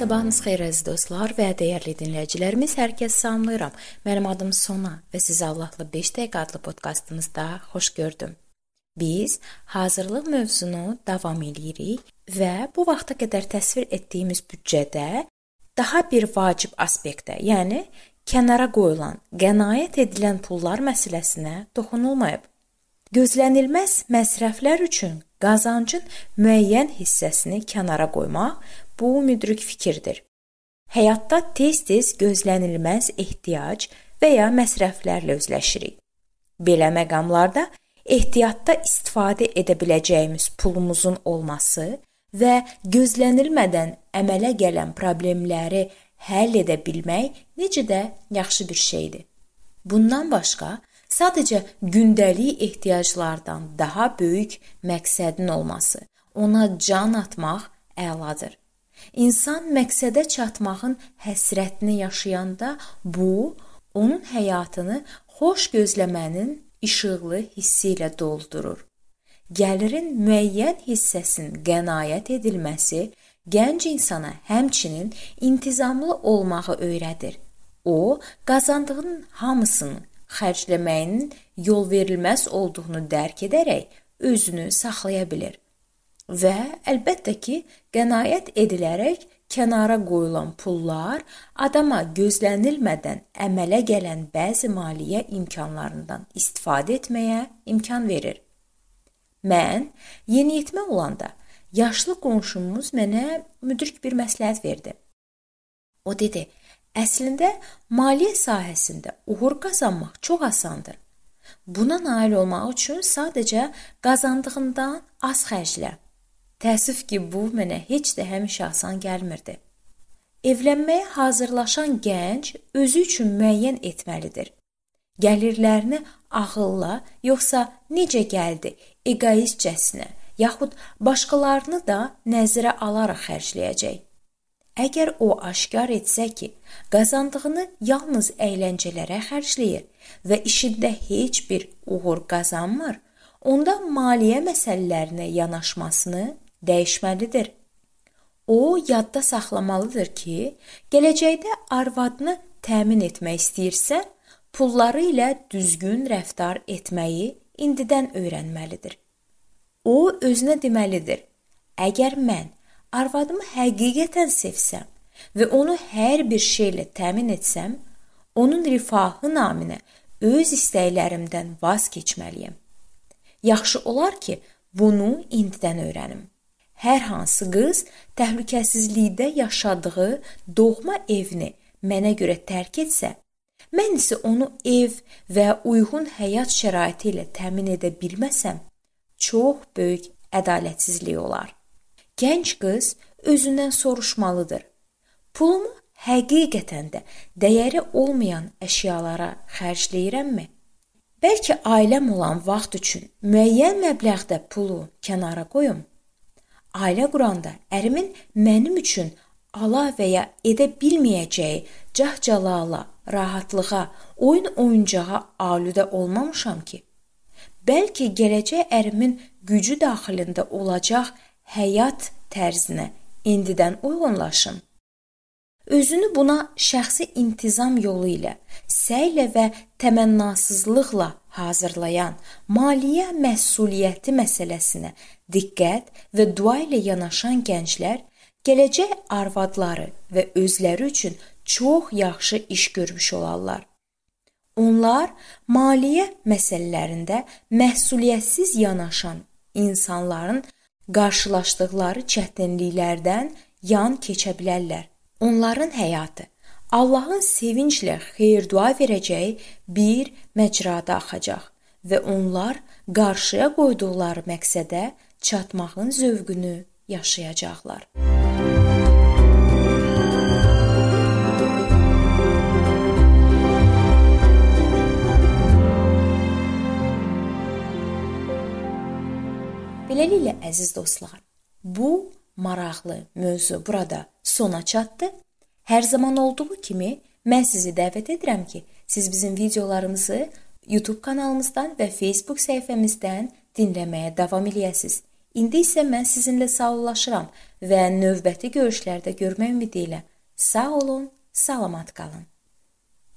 Sabahınız xeyir əziz dostlar və dəyərli dinləyicilərimiz, hər kəs salamlayıram. Mənim adım Sona və sizi Allahla 5 dəqiqə adlı podkastımızda xoş gördüm. Biz hazırlıq mövzunu davam eləyirik və bu vaxta qədər təsvir etdiyimiz büdcədə daha bir vacib aspektə, yəni kənara qoyulan, qənaət edilən pullar məsələsinə toxunulmayıb. Gözlənilməz məsrəflər üçün qazancın müəyyən hissəsini kənara qoymaq bu müdrik fikirdir. Həyatda tez-tez gözlənilməz ehtiyac və ya məsrəflərlə üzləşirik. Belə məqamlarda ehtiyatda istifadə edə biləcəyimiz pulumuzun olması və gözlənilmədən əmələ gələn problemləri həll edə bilmək necə də yaxşı bir şeydir. Bundan başqa, sadəcə gündəlik ehtiyaclardan daha böyük məqsədin olması, ona can atmaq əladır. İnsan məqsədə çatmağın həsrətini yaşayanda bu onun həyatını xoş gözləmənin işıqlı hissi ilə doldurur. Gəlirin müəyyən hissəsinin qənaət edilməsi gənc insana həmçinin intizamlı olmağı öyrədir. O, qazandığının hamısını xərcləməyinin yol verilməz olduğunu dərk edərək özünü saxlaya bilir və əlbəttə ki, qənaət edilərək kənara qoyulan pullar adama gözlənilmədən əmələ gələn bəzi maliyyə imkanlarından istifadə etməyə imkan verir. Mən yeniyetmə olanda yaşlı qonşumuz mənə müdrik bir məsləhət verdi. O dedi: "Əslində maliyyə sahəsində uğur qazanmaq çox asandır. Buna nail olmaq üçün sadəcə qazandığından az xərclə." Təəssüf ki, bu mənə heç də həmişə asan gəlmirdi. Evlənməyə hazırlaşan gənc özü üçün müəyyən etməlidir. Gəlirlərini ağılla, yoxsa necə gəldi, egoistcəsinə, yaxud başqalarını da nəzərə alaraq xərcləyəcək. Əgər o aşkar etsə ki, qazandığını yalnız əyləncələrə xərcləyir və işində heç bir uğur qazanmır, onda maliyyə məsələlərinə yanaşmasını dəyişməlidir. O yadda saxlamalıdır ki, gələcəkdə arvadını təmin etmək istəyirsə, pulları ilə düzgün rəftar etməyi indidən öyrənməlidir. O özünə deməlidir: Əgər mən arvadımı həqiqətən sevsəm və onu hər bir şeylə təmin etsəm, onun rifahı naminə öz istəklərimdən vaz keçməliyəm. Yaxşı olar ki, bunu indidən öyrənim. Hər hansı qız təhlükəsizlikdə yaşadığı doğma evini mənə görə tərk etsə, mən isə onu ev və uyğun həyat şəraiti ilə təmin edə bilməsəm, çox böyük ədalətsizlik olar. Gənc qız özündən soruşmalıdır. Pulumu həqiqətən də dəyəri olmayan əşyalara xərcləyirəmmi? Bəlkə ailəm olan vaxt üçün müəyyən məbləğdə pulu kənara qoyum. Ailə quranda ərimin mənim üçün ala və ya edə bilməyəcəyi cəhcəlala, rahatlığa, oyun oyuncağa aludə olmamışam ki. Bəlkə gələcək ərimin gücü daxilində olacaq həyat tərzinə indidən uyğunlaşım. Özünü buna şəxsi intizam yolu ilə, səylə və təmənnasızlıqla hazırlayan maliyyə məsuliyyəti məsələsinə diqqət və dua ilə yanaşan gənclər gələcək arvadları və özləri üçün çox yaxşı iş görmüş olarlar. Onlar maliyyə məsələlərində məsuliyyətsiz yanaşan insanların qarşılaşdıqları çətinliklərdən yan keçə bilərlər. Onların həyatı Allahın sevinclə xeyir-dua verəcəyi bir məcrada axacaq və onlar qarşıya qoyduqları məqsədə çatmağın zövqünü yaşayacaqlar. Beləliklə əziz dostlar, bu maraqlı mövzu burada sona çatdı. Hər zaman olduğu kimi mən sizi dəvət edirəm ki, siz bizim videolarımızı YouTube kanalımızdan və Facebook səhifəmizdən dinləməyə davam eləyəsiniz. İndi isə mən sizinlə sağollaşıram və növbəti görüşlərdə görmək ümidi ilə sağ olun, salamat qalın.